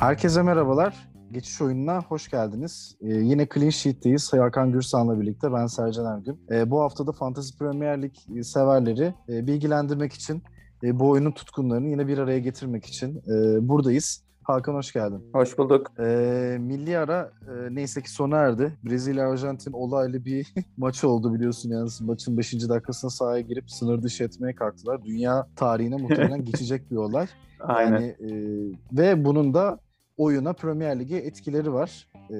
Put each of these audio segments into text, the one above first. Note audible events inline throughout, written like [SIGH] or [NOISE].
Herkese merhabalar. Geçiş oyununa hoş geldiniz. Ee, yine Clean Sheet'teyiz. Hakan Gürsan'la birlikte ben Sercan Ergün. Ee, bu haftada Fantasy Premier Lig severleri e, bilgilendirmek için, e, bu oyunun tutkunlarını yine bir araya getirmek için e, buradayız. Hakan hoş geldin. Hoş bulduk. Ee, milli ara e, neyse ki sona erdi. Brezilya-Arjantin olaylı bir [LAUGHS] maçı oldu biliyorsun. Yani maçın 5. dakikasına sahaya girip sınır dışı etmeye kalktılar. Dünya tarihine muhtemelen [LAUGHS] geçecek bir olay. Aynen. Yani, e, ve bunun da oyuna Premier Lig'e etkileri var e,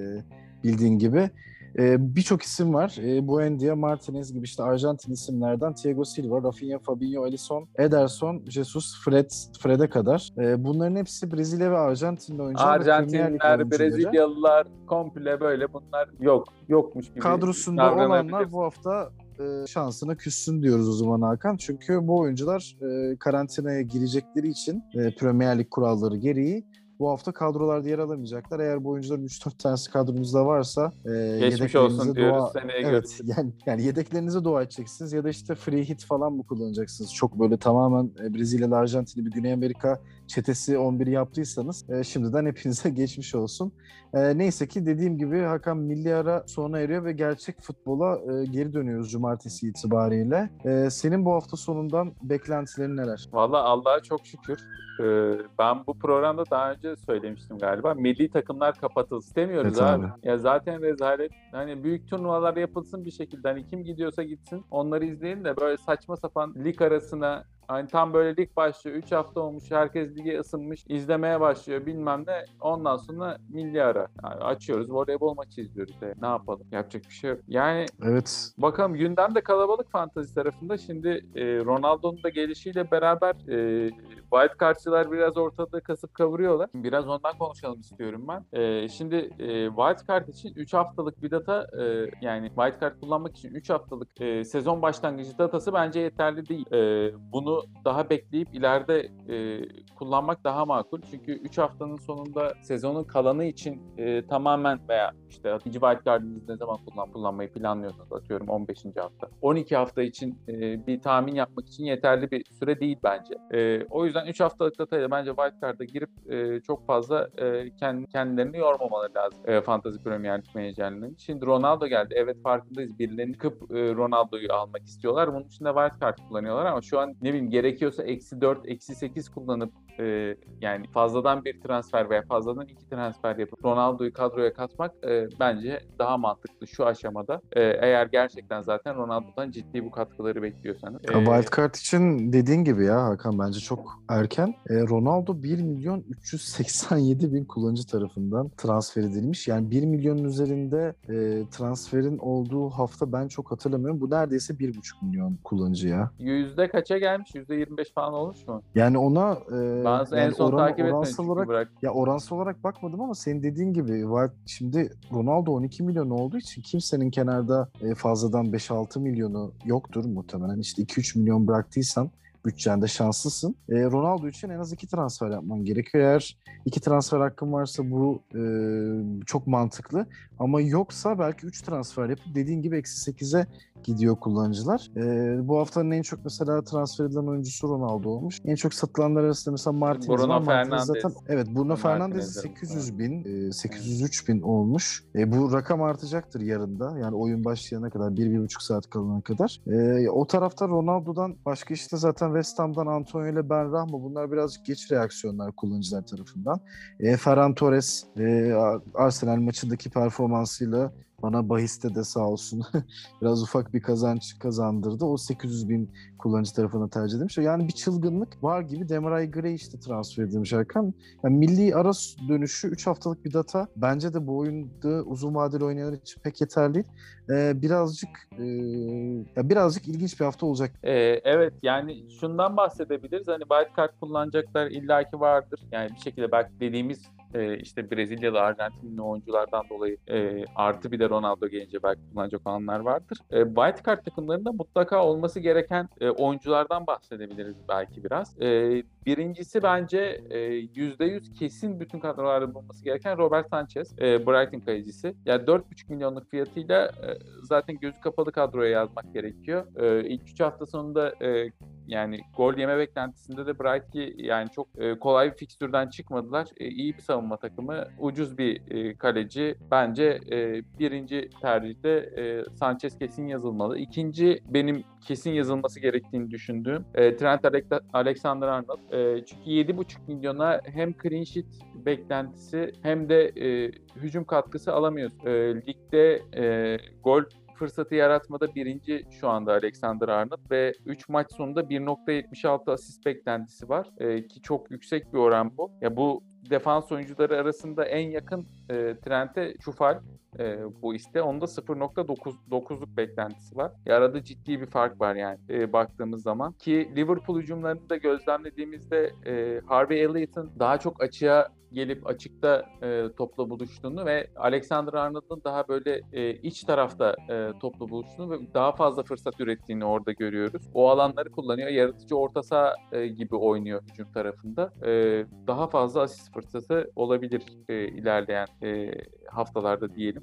bildiğin gibi. E, Birçok isim var. E, Buendia, Martinez gibi işte Arjantin isimlerden Thiago Silva, Rafinha, Fabinho, Alisson, Ederson, Jesus, Fred, Fred'e kadar. E, bunların hepsi Brezilya ve Arjantin'de oyuncular. Arjantinler, Brezilyalılar komple böyle bunlar yok. Yokmuş gibi. Kadrosunda olanlar bu hafta e, şansına küssün diyoruz o zaman Hakan. Çünkü bu oyuncular e, karantinaya girecekleri için e, Premier Lig kuralları gereği bu hafta kadrolarda yer alamayacaklar. Eğer bu oyuncuların 3-4 tanesi kadronuzda varsa e, geçmiş olsun diyoruz dua... seneye evet, görüşürüz. [LAUGHS] Yani, yani yedeklerinize dua edeceksiniz ya da işte free hit falan mı kullanacaksınız? Çok böyle tamamen e, Brezilya Arjantin'i bir Güney Amerika çetesi 11 yaptıysanız e, şimdiden hepinize [LAUGHS] geçmiş olsun. E, neyse ki dediğim gibi Hakan milli ara sona eriyor ve gerçek futbola e, geri dönüyoruz cumartesi itibariyle. E, senin bu hafta sonundan beklentilerin neler? Valla Allah'a çok şükür. Ee, ben bu programda daha önce söylemiştim galiba. Milli takımlar kapatılsın. İstemiyoruz evet, abi. abi. Ya zaten rezalet. Hani büyük turnuvalar yapılsın bir şekilde. Hani kim gidiyorsa gitsin. Onları izleyin de böyle saçma sapan lig arasına Hani tam böyle lig başlıyor. 3 hafta olmuş. Herkes lige ısınmış. izlemeye başlıyor bilmem ne. Ondan sonra milli ara. Yani açıyoruz. Voleybol maçı izliyoruz. E, ne yapalım? Yapacak bir şey yok. Yani evet. bakalım gündem de kalabalık fantazi tarafında. Şimdi e, Ronaldo'nun da gelişiyle beraber e, wild cardçılar biraz ortada kasıp kavuruyorlar. Biraz ondan konuşalım istiyorum ben. E, şimdi e, wild card için 3 haftalık bir data e, yani wild card kullanmak için 3 haftalık e, sezon başlangıcı datası bence yeterli değil. E, bunu daha bekleyip ileride e, kullanmak daha makul. Çünkü 3 haftanın sonunda sezonun kalanı için e, tamamen veya işte ikinci wildcard'ınızı ne zaman kullan, kullanmayı planlıyorsunuz atıyorum 15. hafta. 12 hafta için e, bir tahmin yapmak için yeterli bir süre değil bence. E, o yüzden 3 haftalık datayla bence wildcard'a girip e, çok fazla e, kendilerini yormamaları lazım e, Fantasy Premier Lig menajerlerinin. Şimdi Ronaldo geldi. Evet farkındayız. Birilerini çıkıp e, Ronaldo'yu almak istiyorlar. Bunun için de wildcard kullanıyorlar ama şu an ne bileyim gerekiyorsa eksi 4, eksi 8 kullanıp e, yani fazladan bir transfer veya fazladan iki transfer yapıp Ronaldo'yu kadroya katmak e, bence daha mantıklı şu aşamada. E, eğer gerçekten zaten Ronaldo'dan ciddi bu katkıları bekliyorsanız. E, Wildcard için dediğin gibi ya Hakan bence çok erken. E, Ronaldo 1 milyon 387 bin kullanıcı tarafından transfer edilmiş. Yani 1 milyonun üzerinde e, transferin olduğu hafta ben çok hatırlamıyorum. Bu neredeyse 1,5 milyon kullanıcı ya. Yüzde kaça gelmiş? Yüzde 25 falan olmuş mu? Yani ona e, Bazı yani en son oran, takip oransal olarak bırak. ya oransal olarak bakmadım ama senin dediğin gibi var. Şimdi Ronaldo 12 milyon olduğu için kimsenin kenarda e, fazladan 5-6 milyonu yoktur muhtemelen. İşte 2-3 milyon bıraktıysan bütçende şanslısın. E, Ronaldo için en az iki transfer yapman gerekiyor. Eğer iki transfer hakkın varsa bu e, çok mantıklı. Ama yoksa belki üç transfer yapıp dediğin gibi eksi 8'e gidiyor kullanıcılar. E, bu haftanın en çok mesela transfer edilen oyuncusu Ronaldo olmuş. En çok satılanlar arasında mesela Martinez Bruno var. Fernandes. zaten evet Bruno Fernandes 800 bin, e, 803 bin olmuş. E, bu rakam artacaktır yarında. Yani oyun başlayana kadar, 1-1,5 saat kalana kadar. E, o tarafta Ronaldo'dan başka işte zaten West Ham'dan Antonio ile Ben Rahma bunlar birazcık geç reaksiyonlar kullanıcılar tarafından. E, Ferran Torres e, Arsenal maçındaki performansıyla bana bahiste de sağ olsun [LAUGHS] biraz ufak bir kazanç kazandırdı. O 800 bin kullanıcı tarafından tercih edilmiş. Yani bir çılgınlık var gibi Demaray Gray işte transfer edilmiş Erkan. Yani milli ara dönüşü 3 haftalık bir data. Bence de bu oyunda uzun vadeli oynayanlar için pek yeterli. Ee, birazcık e, birazcık ilginç bir hafta olacak. Ee, evet yani şundan bahsedebiliriz. Hani wildcard kullanacaklar illaki vardır. Yani bir şekilde belki dediğimiz e, işte Brezilyalı, Arjantinli oyunculardan dolayı e, artı bir de Ronaldo gelince belki kullanacak olanlar vardır. E, Wildcard takımlarında mutlaka olması gereken e, oyunculardan bahsedebiliriz belki biraz. E, birincisi bence yüzde yüz kesin bütün kadrolarda bulunması gereken Robert Sanchez, e, Brighton kalecisi. Yani 4,5 milyonluk fiyatıyla e, zaten gözü kapalı kadroya yazmak gerekiyor. E, ilk 3 hafta sonunda e, yani gol yeme beklentisinde de Bright ki yani çok e, kolay bir fikstürden çıkmadılar. E, iyi bir savunma takımı, ucuz bir e, kaleci. Bence e, birinci tercihte e, Sanchez kesin yazılmalı. İkinci benim kesin yazılması gerektiğini düşündüğüm e, Trent Alexander-Arnold. E, çünkü 7,5 milyona hem clean sheet beklentisi hem de e, hücum katkısı alamıyoruz. E, ligde e, gol fırsatı yaratmada birinci şu anda Alexander Arnold ve 3 maç sonunda 1.76 asist beklentisi var e, ki çok yüksek bir oran bu. Ya bu defans oyuncuları arasında en yakın e, Trent'e Çufal e, bu iste. Onda 0.9'luk beklentisi var. E, arada ciddi bir fark var yani e, baktığımız zaman. Ki Liverpool hücumlarını da gözlemlediğimizde e, Harvey Elliott'ın daha çok açığa gelip açıkta e, topla buluştuğunu ve Alexander Arnold'un daha böyle e, iç tarafta e, topla buluştuğunu ve daha fazla fırsat ürettiğini orada görüyoruz. O alanları kullanıyor. Yaratıcı orta saha e, gibi oynuyor hücum tarafında. E, daha fazla asist fırsatı olabilir e, ilerleyen e, haftalarda diyelim.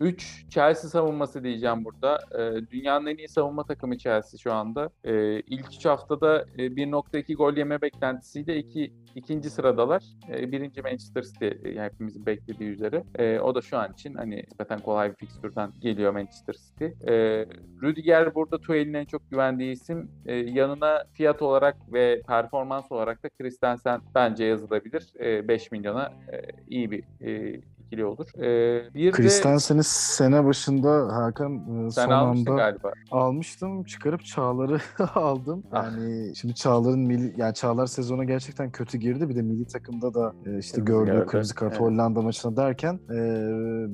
3 e, Chelsea savunması diyeceğim burada. E, dünyanın en iyi savunma takımı Chelsea şu anda. E, ilk 3 haftada e, 1.2 gol yeme beklentisiyle iki, ikinci sıradalar. E, birinci Manchester City yani hepimizin beklediği üzere. E, o da şu an için hani zaten kolay bir fikstürden geliyor Manchester City. E, Rüdiger burada Tuchel'in en çok güvendiği isim. E, yanına fiyat olarak ve performans olarak da Christensen bence yazılabilir. E, 5 milyona e, iyi bir e, ikili olur. Ee, bir Christensen'i sene başında Hakan e, Sen son anda galiba. almıştım. Çıkarıp Çağlar'ı [LAUGHS] aldım. Ah. Yani ah. şimdi Çağlar'ın milli yani Çağlar sezona gerçekten kötü girdi. Bir de milli takımda da e, işte gördüğü kırmızı kart evet. Hollanda maçına derken e,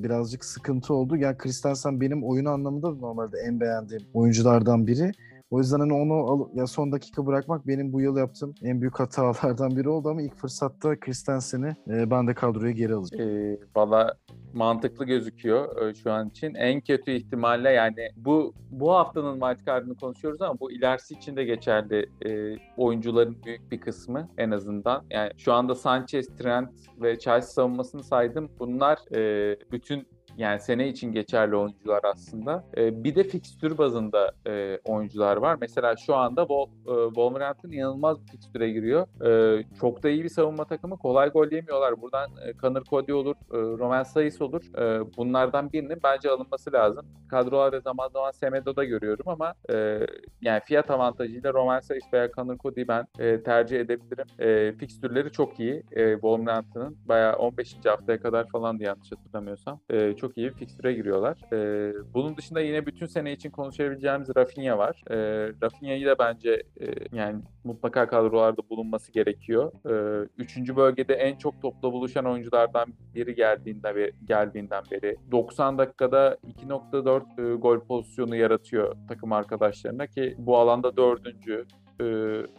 birazcık sıkıntı oldu. Yani Christensen benim oyun anlamında normalde en beğendiğim oyunculardan biri. O yüzden hani onu al, ya son dakika bırakmak benim bu yıl yaptığım en büyük hatalardan biri oldu ama ilk fırsatta Christensen'i e, ben de kadroya geri alacağım. E, Valla mantıklı gözüküyor e, şu an için. En kötü ihtimalle yani bu bu haftanın kartını konuşuyoruz ama bu ilerisi için de geçerli e, oyuncuların büyük bir kısmı en azından. Yani şu anda Sanchez, Trent ve Chelsea savunmasını saydım. Bunlar e, bütün yani sene için geçerli oyuncular aslında. E, bir de fikstür bazında e, oyuncular var. Mesela şu anda Wol, e, Wolverhampton inanılmaz bir fikstüre giriyor. E, çok da iyi bir savunma takımı. Kolay gol yemiyorlar. Buradan e, Connor Cody olur, e, Roman Sayıs olur. E, bunlardan birinin bence alınması lazım. Kadrolarda zaman zaman Semedo'da görüyorum ama e, yani fiyat avantajıyla Roman Sayıs veya Connor Cody'yi ben e, tercih edebilirim. E, fikstürleri çok iyi. E, Wolverhampton'ın bayağı 15. haftaya kadar falan diye yanlış hatırlamıyorsam. E, çok iyi bir fikstüre giriyorlar. E, bunun dışında yine bütün sene için konuşabileceğimiz Rafinha var. E, Rafinha'yı da bence e, yani mutlaka kadrolarda bulunması gerekiyor. E, üçüncü bölgede en çok topla buluşan oyunculardan biri geldiğinde ve geldiğinden beri 90 dakikada 2.4 e, gol pozisyonu yaratıyor takım arkadaşlarına ki bu alanda dördüncü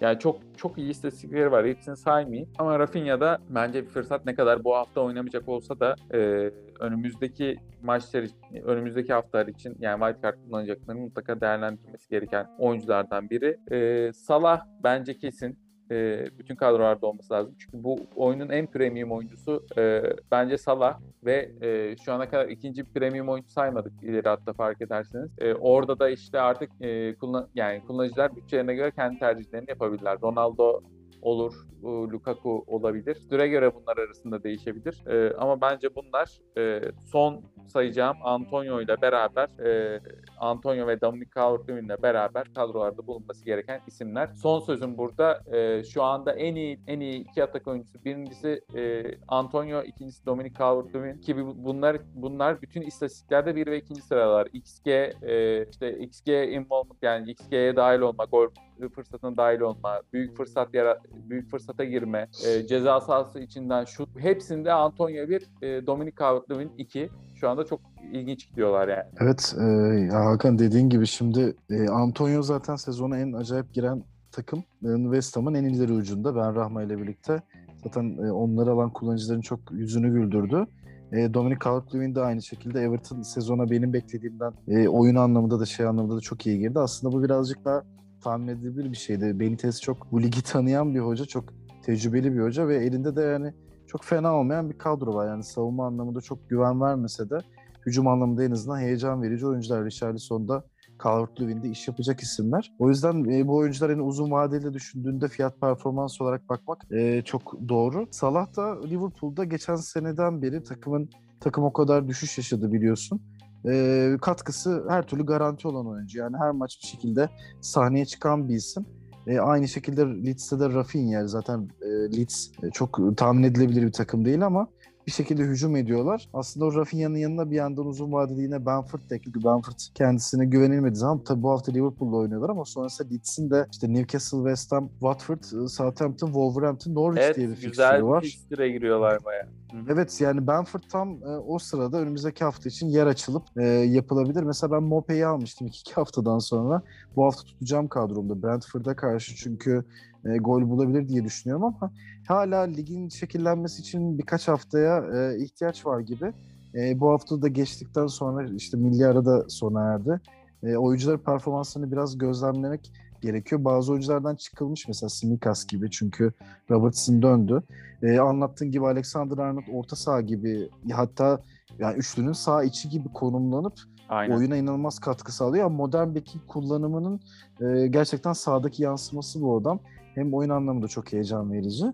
yani çok çok iyi istatistikleri var. Hepsini saymayayım. Ama Rafinha'da bence bir fırsat ne kadar bu hafta oynamayacak olsa da e, önümüzdeki maçlar önümüzdeki haftalar için yani wild card kullanacaklarını mutlaka değerlendirmesi gereken oyunculardan biri. E, Salah bence kesin e, bütün kadrolarda olması lazım. Çünkü bu oyunun en premium oyuncusu e, bence Salah ve e, şu ana kadar ikinci premium oyuncu saymadık ileri hatta fark ederseniz. E, orada da işte artık e, kullan yani kullanıcılar bütçelerine göre kendi tercihlerini yapabilirler. Ronaldo olur, Lukaku olabilir. Süre göre bunlar arasında değişebilir. E, ama bence bunlar e, son sayacağım Antonio ile beraber e, Antonio ve Dominic Calvert-Lewin ile beraber kadrolarda bulunması gereken isimler. Son sözüm burada. E, şu anda en iyi en iyi iki atak oyuncusu. Birincisi e, Antonio, ikincisi Dominic Calvert-Lewin ki bunlar bunlar bütün istatistiklerde bir ve ikinci sıralar. XG e, işte XG involvement yani XG'ye dahil olma, gol fırsatına dahil olma, büyük fırsat yara büyük fırsata girme, e, ceza sahası içinden şut hepsinde Antonio bir, e, Dominic Calvert-Lewin 2. Şu anda çok ilginç gidiyorlar yani. Evet, e, ya Hakan dediğin gibi şimdi e, Antonio zaten sezona en acayip giren takım e, West Ham'ın en ileri ucunda. Ben Rahma ile birlikte zaten e, onları alan kullanıcıların çok yüzünü güldürdü. E, Dominic Calvert-Lewin de aynı şekilde Everton sezona benim beklediğimden e, oyun anlamında da şey anlamında da çok iyi girdi. Aslında bu birazcık daha tahmin edilebilir bir şeydi. Benitez çok bu ligi tanıyan bir hoca, çok tecrübeli bir hoca ve elinde de yani çok fena olmayan bir kadro var. Yani savunma anlamında çok güven vermese de hücum anlamında en azından heyecan verici oyuncular. Richarlison'da Calvert-Lewin'de iş yapacak isimler. O yüzden e, bu oyuncular hani uzun vadeli düşündüğünde fiyat performans olarak bakmak e, çok doğru. Salah da Liverpool'da geçen seneden beri takımın takım o kadar düşüş yaşadı biliyorsun. E, katkısı her türlü garanti olan oyuncu. Yani her maç bir şekilde sahneye çıkan bir isim. E, aynı şekilde Leeds'te de Rafinha zaten e, Leeds e, çok tahmin edilebilir bir takım değil ama bir şekilde hücum ediyorlar. Aslında o Rafinha'nın yanına bir yandan uzun vadeli yine Benford da ekledi. Benford kendisine güvenilmediği zaman tabii bu hafta Liverpool'la oynuyorlar ama sonrasında Leeds'in de işte Newcastle, West Ham, Watford, Southampton, Wolverhampton, Norwich evet, diye bir fikstürü var. Evet güzel bir giriyorlar baya. Evet yani Benford tam e, o sırada önümüzdeki hafta için yer açılıp e, yapılabilir. Mesela ben Mope'yi almıştım iki haftadan sonra. Bu hafta tutacağım kadromda Brentford'a karşı çünkü e, gol bulabilir diye düşünüyorum ama hala ligin şekillenmesi için birkaç haftaya e, ihtiyaç var gibi. E, bu hafta da geçtikten sonra işte milli arada sona erdi. E, oyuncuların performansını biraz gözlemlemek gerekiyor. Bazı oyunculardan çıkılmış mesela Simikas gibi çünkü Robertson döndü. E, anlattığın gibi Alexander Arnold orta saha gibi hatta yani üçlünün sağ içi gibi konumlanıp Aynen. oyuna inanılmaz katkı sağlıyor. Modern bekin kullanımının e, gerçekten sağdaki yansıması bu adam. Hem oyun anlamında çok heyecan verici.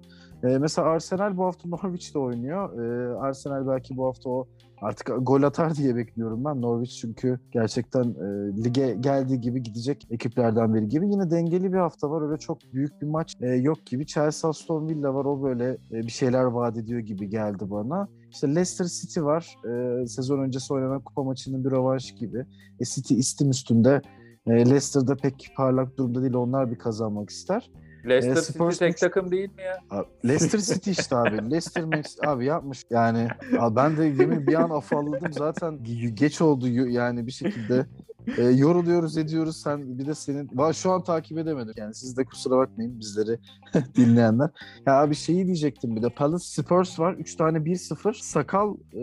E, mesela Arsenal bu hafta [LAUGHS] Norwich'te oynuyor. E, Arsenal belki bu hafta o artık gol atar diye bekliyorum ben. Norwich çünkü gerçekten e, lige geldiği gibi gidecek ekiplerden biri gibi. Yine dengeli bir hafta var. Öyle çok büyük bir maç e, yok gibi. Chelsea Aston Villa var. O böyle e, bir şeyler vaat ediyor gibi geldi bana. İşte Leicester City var. E, sezon öncesi oynanan kupa maçının bir rövanş gibi. E, City istim üstünde. E, Leicester'da pek parlak durumda değil. Onlar bir kazanmak ister. Leicester e, City tek takım değil mi ya? Abi, Leicester City işte abi. [LAUGHS] Leicester abi yapmış. Yani abi ben de yemin bir an afalladım zaten geç oldu yani bir şekilde e, yoruluyoruz ediyoruz sen bir de senin var şu an takip edemedim yani siz de kusura bakmayın bizleri [LAUGHS] dinleyenler. Ya abi şeyi diyecektim bir de Palace Spurs var 3 tane 1-0 sakal e,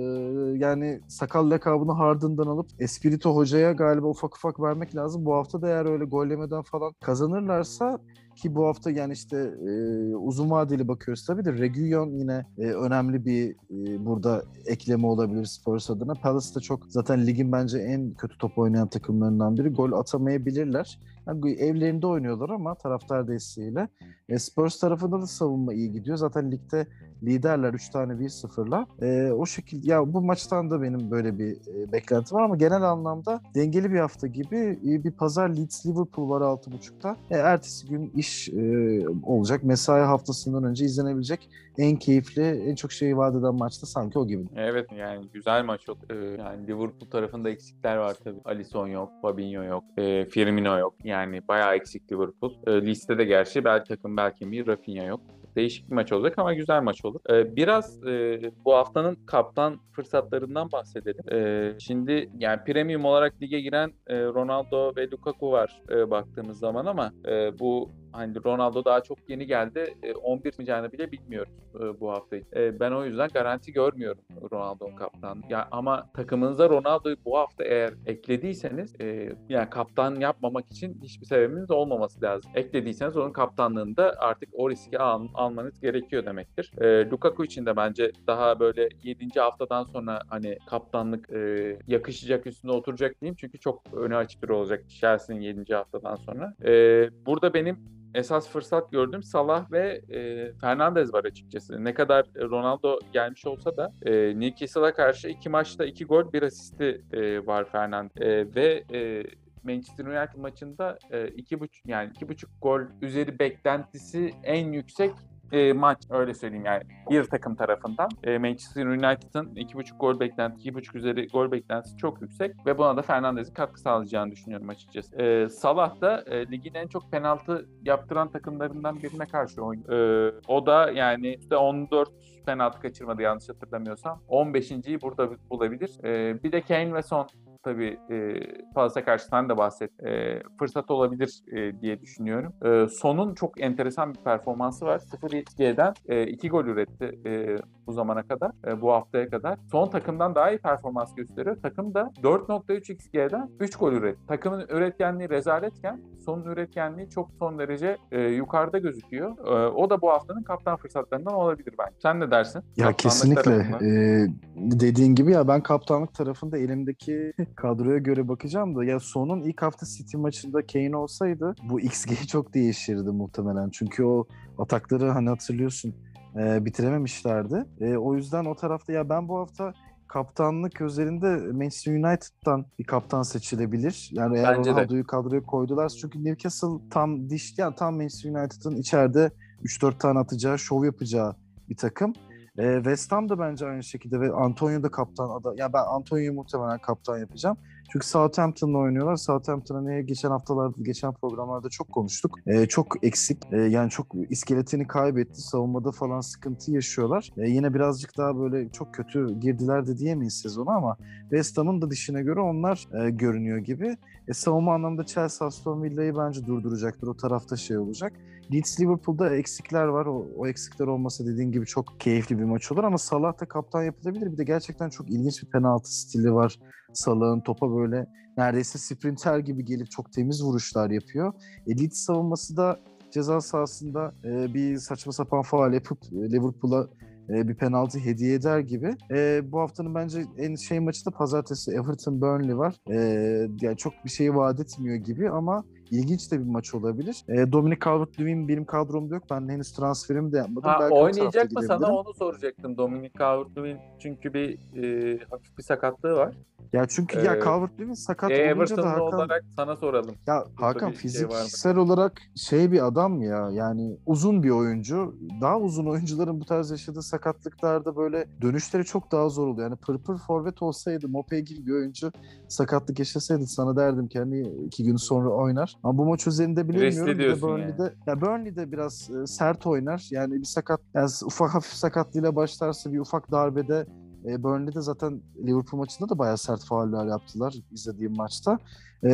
yani sakal lakabını Harden'dan alıp Espirito hocaya galiba ufak ufak vermek lazım. Bu hafta da eğer öyle gollemeden falan kazanırlarsa ki bu hafta yani işte e, uzun vadeli bakıyoruz tabii de Reguilon yine e, önemli bir e, burada ekleme olabilir Spurs adına. Palace da çok zaten ligin bence en kötü top oynayan takımlarından biri. Gol atamayabilirler. Yani evlerinde oynuyorlar ama taraftar desteğiyle. E, Spurs tarafında da savunma iyi gidiyor. Zaten ligde liderler 3 tane 1-0'la. E, o şekilde ya bu maçtan da benim böyle bir e, beklenti var ama genel anlamda dengeli bir hafta gibi e, bir pazar Leeds Liverpool var 6.30'da. E, ertesi gün iş e, olacak. Mesai haftasından önce izlenebilecek en keyifli, en çok şeyi vaat eden maçta sanki o gibi. Evet yani güzel maç oldu. Ee, yani Liverpool tarafında eksikler var tabii. Alisson yok, Fabinho yok, e, Firmino yok. Yani bayağı eksik Liverpool. E, listede gerçi belki takım belki bir Rafinha yok değişik bir maç olacak ama güzel maç olur. Ee, biraz e, bu haftanın kaptan fırsatlarından bahsedelim. Ee, şimdi yani premium olarak lige giren e, Ronaldo ve Lukaku var e, baktığımız zaman ama e, bu hani Ronaldo daha çok yeni geldi. E, 11 miyeceğini bile bilmiyoruz e, bu haftayı. E, ben o yüzden garanti görmüyorum Ronaldo'nun kaptan. Ya ama takımınıza Ronaldo'yu bu hafta eğer eklediyseniz e, yani kaptan yapmamak için hiçbir sebebiniz olmaması lazım. Eklediyseniz onun kaptanlığında artık o riski al, almanız gerekiyor demektir. E, Lukaku için de bence daha böyle 7. haftadan sonra hani kaptanlık e, yakışacak üstüne oturacak diyeyim. Çünkü çok öne açık bir olacak Chelsea'nin 7. haftadan sonra. E, burada benim esas fırsat gördüm Salah ve e, Fernandez var açıkçası. Ne kadar Ronaldo gelmiş olsa da e, Newcastle'a karşı iki maçta iki gol bir asisti e, var Fernandez e, ve e, Manchester United maçında e, iki buçuk yani iki buçuk gol üzeri beklentisi en yüksek e, maç öyle söyleyeyim yani bir takım tarafından. E, Manchester United'ın 2.5 gol beklentisi, 2.5 üzeri gol beklentisi çok yüksek ve buna da Fernandez'in katkı sağlayacağını düşünüyorum açıkçası. E, Salah da e, ligin en çok penaltı yaptıran takımlarından birine karşı oynuyor. E, o da yani işte 14 penaltı kaçırmadı yanlış hatırlamıyorsam. 15.yi burada bulabilir. E, bir de Kane ve Son tabii e, Palas'a karşı sen de bahset. E, fırsat olabilir e, diye düşünüyorum. E, Son'un çok enteresan bir performansı var. 0 XG'den e, 2 gol üretti e, bu zamana kadar, e, bu haftaya kadar. Son takımdan daha iyi performans gösteriyor. Takım da 4.3 XG'den 3 gol üretti. Takımın üretkenliği rezaletken Son'un üretkenliği çok son derece e, yukarıda gözüküyor. E, o da bu haftanın kaptan fırsatlarından olabilir bence. Sen ne dersin? Ya kesinlikle. Ee, dediğin gibi ya ben kaptanlık tarafında elimdeki kadroya göre bakacağım da ya sonun ilk hafta City maçında Kane olsaydı bu XG [LAUGHS] çok değişirdi muhtemelen. Çünkü o atakları hani hatırlıyorsun e, bitirememişlerdi. E, o yüzden o tarafta ya ben bu hafta kaptanlık özelinde Manchester United'dan bir kaptan seçilebilir. Yani eğer Bence de. Ronaldo'yu kadroya koydular çünkü Newcastle tam diş yani tam Manchester United'ın içeride 3-4 tane atacağı, şov yapacağı bir takım. Ee, West Ham da bence aynı şekilde ve Antonio da kaptan ada. Ya ben Antonio'yu muhtemelen kaptan yapacağım. Çünkü Southampton'la oynuyorlar. Southampton'a ne geçen haftalarda, geçen programlarda çok konuştuk. Ee, çok eksik. Ee, yani çok iskeletini kaybetti. Savunmada falan sıkıntı yaşıyorlar. Ee, yine birazcık daha böyle çok kötü girdiler de diyemeyiz sezonu ama West Ham'ın da dişine göre onlar e, görünüyor gibi. E, savunma anlamda Chelsea Aston Villa'yı bence durduracaktır. O tarafta şey olacak. Leeds Liverpool'da eksikler var. O, o eksikler olmasa dediğin gibi çok keyifli bir maç olur ama Salah da kaptan yapılabilir. Bir de gerçekten çok ilginç bir penaltı stili var. Salah'ın topa böyle neredeyse sprinter gibi gelip çok temiz vuruşlar yapıyor. E, savunması da ceza sahasında e, bir saçma sapan faal yapıp e, Liverpool'a e, bir penaltı hediye eder gibi. E, bu haftanın bence en şey maçı da pazartesi Everton Burnley var. E, yani çok bir şey vaat etmiyor gibi ama ilginç de bir maç olabilir. E, Dominic Calvert-Lewin benim kadromda yok. Ben henüz transferimi de yapmadım. Ha, Belki oynayacak mı sana onu soracaktım. Dominic Calvert-Lewin çünkü bir e, hafif bir sakatlığı var. Ya çünkü ya Ee, Calvert-Lewin sakat E, olunca da Hakan olarak sana soralım. Ya Hakan şey fiziksel olarak şey bir adam ya yani uzun bir oyuncu. Daha uzun oyuncuların bu tarz yaşadığı sakatlıklarda böyle dönüşleri çok daha zor oluyor. Yani pırpır forvet olsaydı Mopey gibi bir oyuncu sakatlık yaşasaydı sana derdim ki hani iki gün sonra oynar. Ama bu maç üzerinde bilemiyorum. Bir de Burnley'de, ya Burnley'de biraz e, sert oynar. Yani bir sakat yani ufak hafif sakatlığıyla başlarsa bir ufak darbede e, Burnley'de zaten Liverpool maçında da bayağı sert fauller yaptılar izlediğim maçta. E,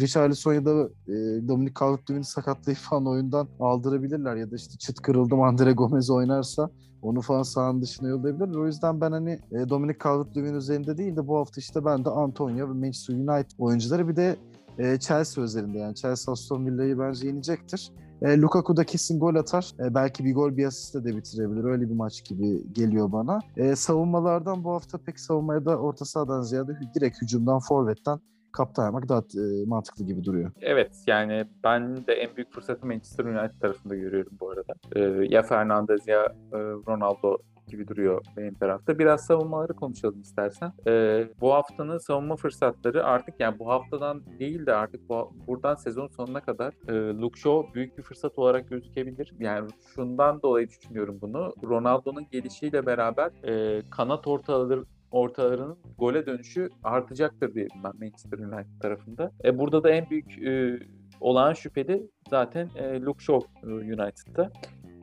Richarlison ya da e, Dominic Calvert-Lewin'i sakatlayıp falan oyundan aldırabilirler ya da işte çıt kırıldım Andre Gomez oynarsa onu falan sahanın dışına yollayabilirler. O yüzden ben hani e, Dominic Calvert-Lewin üzerinde değil de bu hafta işte ben de Antonio ve Manchester United oyuncuları bir de e, Chelsea özelinde yani Chelsea Aston Villa'yı bence yenecektir. E, Lukaku da kesin gol atar. E, belki bir gol bir asiste de bitirebilir. Öyle bir maç gibi geliyor bana. E, savunmalardan bu hafta pek savunmaya da orta sahadan ziyade direkt hücumdan, forvetten kaptan yapmak daha e, mantıklı gibi duruyor. Evet yani ben de en büyük fırsatı Manchester United tarafında görüyorum bu arada. E, ya Fernandez ya e, Ronaldo gibi duruyor benim tarafta. Biraz savunmaları konuşalım istersen. E, bu haftanın savunma fırsatları artık yani bu haftadan değil de artık bu, buradan sezon sonuna kadar e, Luke Shaw büyük bir fırsat olarak gözükebilir. Yani şundan dolayı düşünüyorum bunu. Ronaldo'nun gelişiyle beraber e, kanat ortaları ortalarının gole dönüşü artacaktır diye ben Manchester United tarafında. E, burada da en büyük e, olağan şüpheli zaten e, Luke Shaw e, United'da.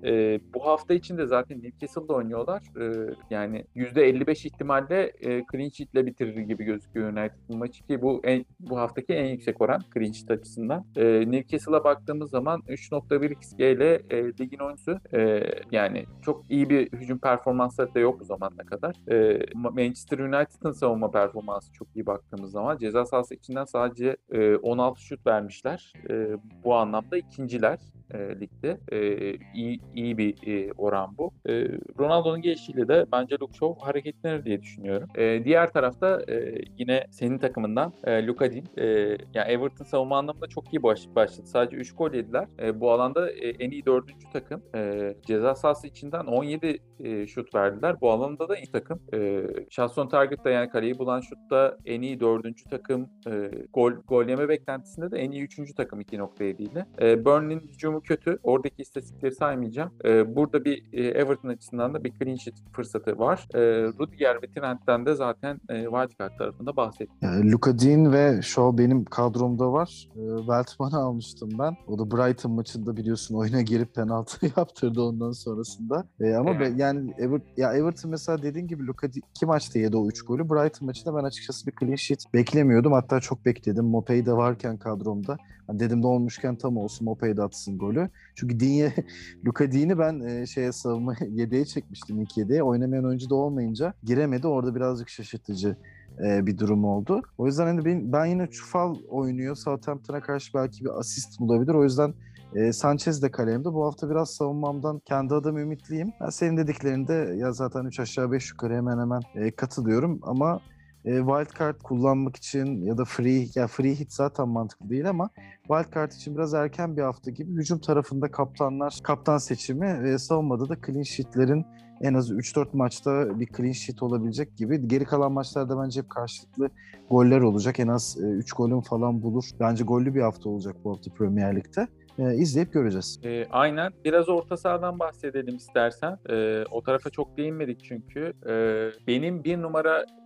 E, bu hafta içinde zaten Newcastle'da oynuyorlar. E, yani %55 ihtimalle e, clean sheet'le bitirir gibi gözüküyor United bu maçı ki bu en, bu haftaki en yüksek oran clean sheet açısından. E, Newcastle'a baktığımız zaman 3.1 XG ile e, ligin oyuncusu e, yani çok iyi bir hücum performansları da yok bu zamana kadar. E, Manchester United'ın savunma performansı çok iyi baktığımız zaman ceza sahası içinden sadece e, 16 şut vermişler. E, bu anlamda ikinciler e, ligde. E, iyi, iyi bir e, oran bu. E, Ronaldo'nun gelişiyle de bence Luke Shaw hareketlenir diye düşünüyorum. E, diğer tarafta e, yine senin takımından e, Luka Dean. E, yani Everton savunma anlamında çok iyi baş, başladı. Sadece 3 gol yediler. E, bu alanda e, en iyi dördüncü takım. E, ceza sahası içinden 17 e, şut verdiler. Bu alanda da iyi takım. E, shot on target'ta yani kaleyi bulan şutta en iyi dördüncü takım. E, gol, gol yeme beklentisinde de en iyi üçüncü takım 2.7 ile. E, Burnley'nin hücumu kötü. Oradaki istatistikleri saymayacağım. E, burada bir e, Everton açısından da bir clean sheet fırsatı var. E, Rudiger ve Trent'ten de zaten e, Wildcard tarafında bahsettim. Yani Luka Dean ve Shaw benim kadromda var. E, Veltman'ı almıştım ben. O da Brighton maçında biliyorsun oyuna girip penaltı [LAUGHS] yaptırdı ondan sonrasında. E, ama Evet. be- yani Ever- ya Everton mesela dediğin gibi Luka Dean iki maçta yedi o 3 golü. Brighton maçında ben açıkçası bir clean sheet beklemiyordum. Hatta çok bekledim. Mopey de varken kadromda. Hani dedim de olmuşken tam olsun Mopey de atsın golü. Çünkü Dean'e, Luka Dean'i ben e, şeye savunma [LAUGHS] yedeğe çekmiştim ilk yedeğe. Oynamayan oyuncu da olmayınca giremedi. Orada birazcık şaşırtıcı e, bir durum oldu. O yüzden hani ben, ben yine Çufal oynuyor. Southampton'a karşı belki bir asist bulabilir. O yüzden e, Sanchez de kalemde. Bu hafta biraz savunmamdan kendi adım ümitliyim. Ben senin dediklerinde ya zaten 3 aşağı 5 yukarı hemen hemen e, katılıyorum ama e, wild card kullanmak için ya da free ya free hit zaten mantıklı değil ama wild card için biraz erken bir hafta gibi hücum tarafında kaptanlar kaptan seçimi ve savunmada da clean sheet'lerin en az 3-4 maçta bir clean sheet olabilecek gibi. Geri kalan maçlarda bence hep karşılıklı goller olacak. En az 3 e, golün falan bulur. Bence gollü bir hafta olacak bu hafta Premier Lig'de e, izleyip göreceğiz. E, aynen. Biraz orta sahadan bahsedelim istersen. E, o tarafa çok değinmedik çünkü. E, benim bir numara e,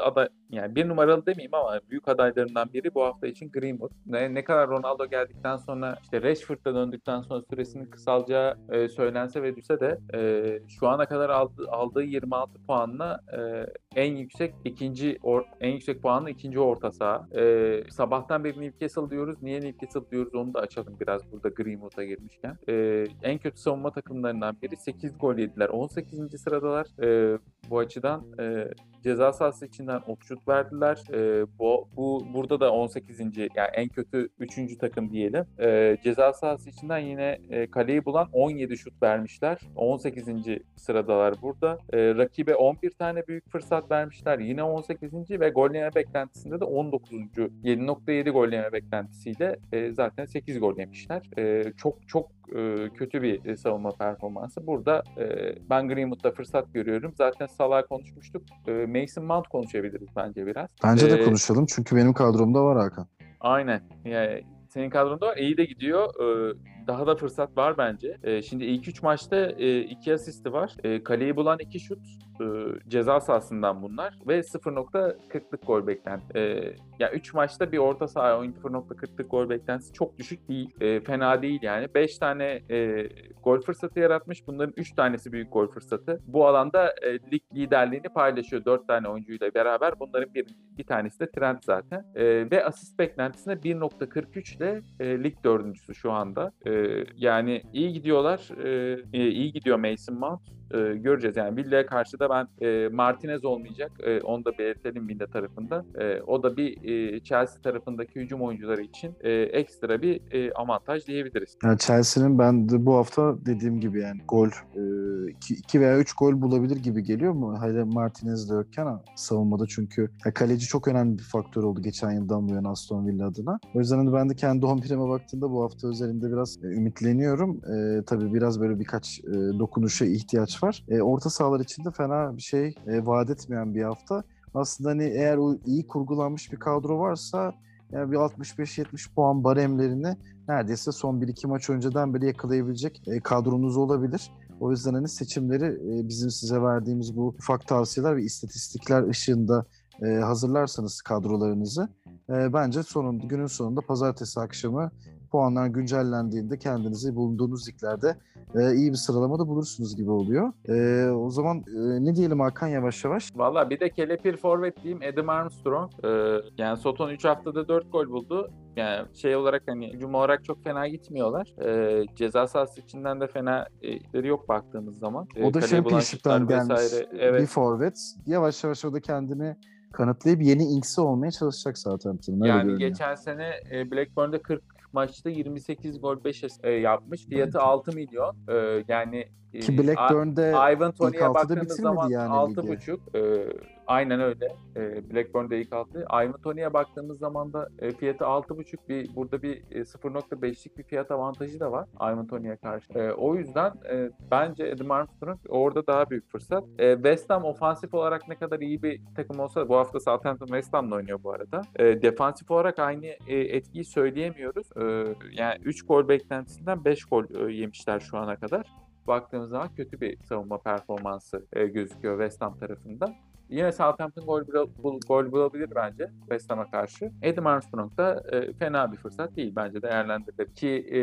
aday yani bir numaralı demeyeyim ama büyük adaylarından biri bu hafta için Greenwood. Ne, ne kadar Ronaldo geldikten sonra işte Rashford'da döndükten sonra süresinin kısalacağı e, söylense ve düşse de e, şu ana kadar aldı, aldığı 26 puanla e, en yüksek ikinci or, en yüksek puanlı ikinci orta saha. E, sabahtan beri Newcastle diyoruz. Niye Newcastle diyoruz onu da açalım biraz burada Greenwood'a girmişken. E, en kötü savunma takımlarından biri 8 gol yediler. 18. sıradalar. E, bu açıdan e, ceza sahası içinden okçut verdiler. E, bu, bu burada da 18. yani en kötü 3. takım diyelim. E, ceza sahası içinden yine e, kaleyi bulan 17 şut vermişler. 18. sıradalar burada. E, rakibe 11 tane büyük fırsat vermişler. Yine 18. ve gol yeme beklentisinde de 19. 7.7 gol yeme beklentisiyle e, zaten 8 gol yemişler. E, çok çok e, kötü bir e, savunma performansı. Burada e, ben Greenwood'da fırsat görüyorum. Zaten Salah konuşmuştuk. E, Mason Mount konuşabiliriz bence biraz. Bence de konuşalım çünkü benim kadromda var Hakan. Aynen. Yani senin kadronda var. İyi de gidiyor. Ee, daha da fırsat var bence. Ee, şimdi ilk üç maçta e, iki asisti var. E, kaleyi bulan iki şut e, ceza sahasından bunlar ve 0.40'lık gol beklenti. E, ya 3 maçta bir orta saha oyun 0.40'lık gol beklentisi çok düşük değil. E, fena değil yani. 5 tane e, gol fırsatı yaratmış. Bunların 3 tanesi büyük gol fırsatı. Bu alanda e, lig liderliğini paylaşıyor 4 tane oyuncuyla beraber. Bunların bir, bir tanesi de Trent zaten. E, ve asist beklentisine 1.43 ile e, lig dördüncüsü şu anda. E, yani iyi gidiyorlar. E, iyi gidiyor Mason Mount e, göreceğiz. Yani Villa'ya karşı da ben e, Martinez olmayacak. E, onu da belirtelim Villa tarafında. E, o da bir e, Chelsea tarafındaki hücum oyuncuları için e, ekstra bir e, avantaj diyebiliriz. Yani Chelsea'nin ben de bu hafta dediğim gibi yani gol 2 e, veya 3 gol bulabilir gibi geliyor mu? Hayır Martinez de yokken savunmada çünkü ya kaleci çok önemli bir faktör oldu geçen yıldan bu yana Aston Villa adına. O yüzden hani ben de kendi 11'ime baktığımda bu hafta özelinde biraz e, ümitleniyorum. E, tabii biraz böyle birkaç e, dokunuşa ihtiyaç var. E, orta sahalar için de fena bir şey e, vaat etmeyen bir hafta. Aslında hani eğer o iyi kurgulanmış bir kadro varsa yani bir 65-70 puan baremlerini neredeyse son 1-2 maç önceden beri yakalayabilecek e, kadronuz olabilir. O yüzden hani seçimleri e, bizim size verdiğimiz bu ufak tavsiyeler ve istatistikler ışığında e, hazırlarsanız kadrolarınızı e, bence sonunda günün sonunda pazartesi akşamı puanlar güncellendiğinde kendinizi bulunduğunuz liglerde e, iyi bir sıralamada bulursunuz gibi oluyor. E, o zaman e, ne diyelim Hakan yavaş yavaş? Valla bir de kelepir forvet diyeyim Adam Armstrong. E, yani Soton 3 haftada 4 gol buldu. Yani şey olarak hani hücum olarak çok fena gitmiyorlar. E, ceza sahası içinden de fena e, yok baktığımız zaman. E, o da Championship'ten gelmiş evet. bir forvet. Yavaş yavaş o da kendini kanıtlayıp yeni Inks'i olmaya çalışacak zaten. Yani görünüyor. geçen sene e, Blackburn'da 40 maçta 28 gol 5 e, yapmış. Fiyatı 6 milyon. E, yani ki Blackburn'de Ivan Tony'ye baktığımız zaman yani 6.5 e, aynen öyle. E, Blackburn'de ilk altı. Ivan Tony'ye baktığımız zaman da e, fiyatı 6.5 bir burada bir e, 0.5'lik bir fiyat avantajı da var Ivan Tony'ye karşı. E, o yüzden e, bence Adam Armstrong orada daha büyük fırsat. E, West Ham ofansif olarak ne kadar iyi bir takım olsa bu hafta Southampton West Ham'la oynuyor bu arada. E, defansif olarak aynı e, etkiyi söyleyemiyoruz. E, yani 3 gol beklentisinden 5 gol e, yemişler şu ana kadar baktığımız zaman kötü bir savunma performansı e, gözüküyor West Ham tarafında. Yine Southampton gol, bul, gol bulabilir bence West Ham'a karşı. Adam Armstrong da e, fena bir fırsat değil bence değerlendirilir. Ki e,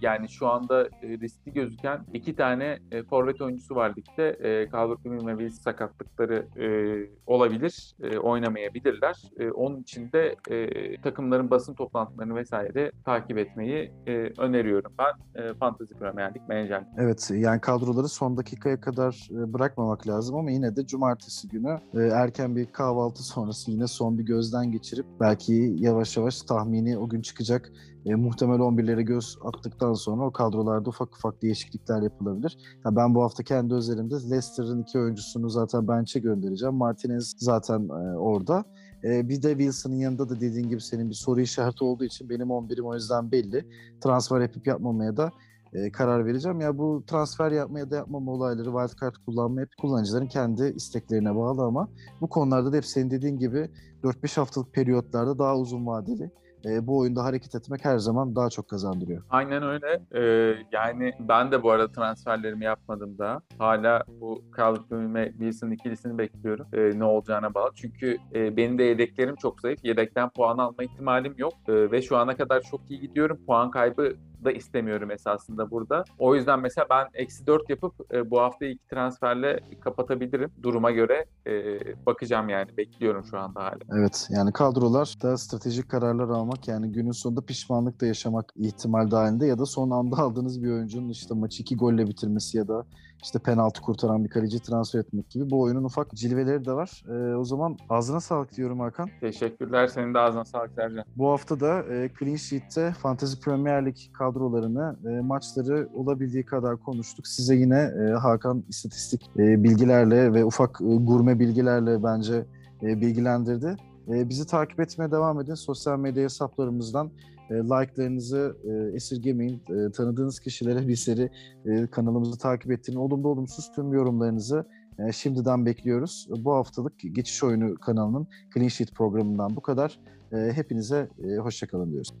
yani şu anda e, riskli gözüken iki tane e, forvet oyuncusu var ligde. E, Calvert-Lewin ve Wills sakatlıkları e, olabilir. E, oynamayabilirler. E, onun için de e, takımların basın toplantılarını vesaire takip etmeyi e, öneriyorum. Ben e, Fantasy Premier Lig menajerim. Evet yani kadroları son dakikaya kadar e, bırakmamak lazım ama yine de cumartesi günü erken bir kahvaltı sonrası yine son bir gözden geçirip belki yavaş yavaş tahmini o gün çıkacak e, muhtemel 11'lere göz attıktan sonra o kadrolarda ufak ufak değişiklikler yapılabilir. Ya ben bu hafta kendi özelimde Leicester'ın iki oyuncusunu zaten bench'e göndereceğim. Martinez zaten e, orada. E, bir de Wilson'ın yanında da dediğin gibi senin bir soru işareti olduğu için benim 11'im o yüzden belli. Transfer yapıp yapmamaya da e, karar vereceğim. Ya bu transfer yapmaya da yapmama olayları, wildcard kullanma hep kullanıcıların kendi isteklerine bağlı ama bu konularda da hep senin dediğin gibi 4-5 haftalık periyotlarda daha uzun vadeli e, bu oyunda hareket etmek her zaman daha çok kazandırıyor. Aynen öyle. Ee, yani ben de bu arada transferlerimi yapmadım da. Hala bu Calvin ve Wilson ikilisini bekliyorum. Ee, ne olacağına bağlı. Çünkü e, benim de yedeklerim çok zayıf. Yedekten puan alma ihtimalim yok. Ee, ve şu ana kadar çok iyi gidiyorum. Puan kaybı da istemiyorum esasında burada. O yüzden mesela ben eksi 4 yapıp e, bu hafta iki transferle kapatabilirim. Duruma göre e, bakacağım yani. Bekliyorum şu anda hala. Evet yani kadrolar da stratejik kararlar almak yani günün sonunda pişmanlık da yaşamak ihtimal dahilinde ya da son anda aldığınız bir oyuncunun işte maçı iki golle bitirmesi ya da işte penaltı kurtaran bir kaleci transfer etmek gibi bu oyunun ufak cilveleri de var. E, o zaman ağzına sağlık diyorum Hakan. Teşekkürler. Senin de ağzına sağlık Sercan. Bu hafta da e, Clean Sheet'te Fantasy Premier Lig kadrolarını, e, maçları olabildiği kadar konuştuk. Size yine e, Hakan istatistik e, bilgilerle ve ufak e, gurme bilgilerle bence e, bilgilendirdi. E, bizi takip etmeye devam edin. Sosyal medya hesaplarımızdan e, like'larınızı e, esirgemeyin. E, tanıdığınız kişilere bir seri e, kanalımızı takip ettirin. Olumlu olumsuz tüm yorumlarınızı e, şimdiden bekliyoruz. Bu haftalık Geçiş Oyunu kanalının Clean Sheet programından bu kadar. E, hepinize e, hoşçakalın diyoruz.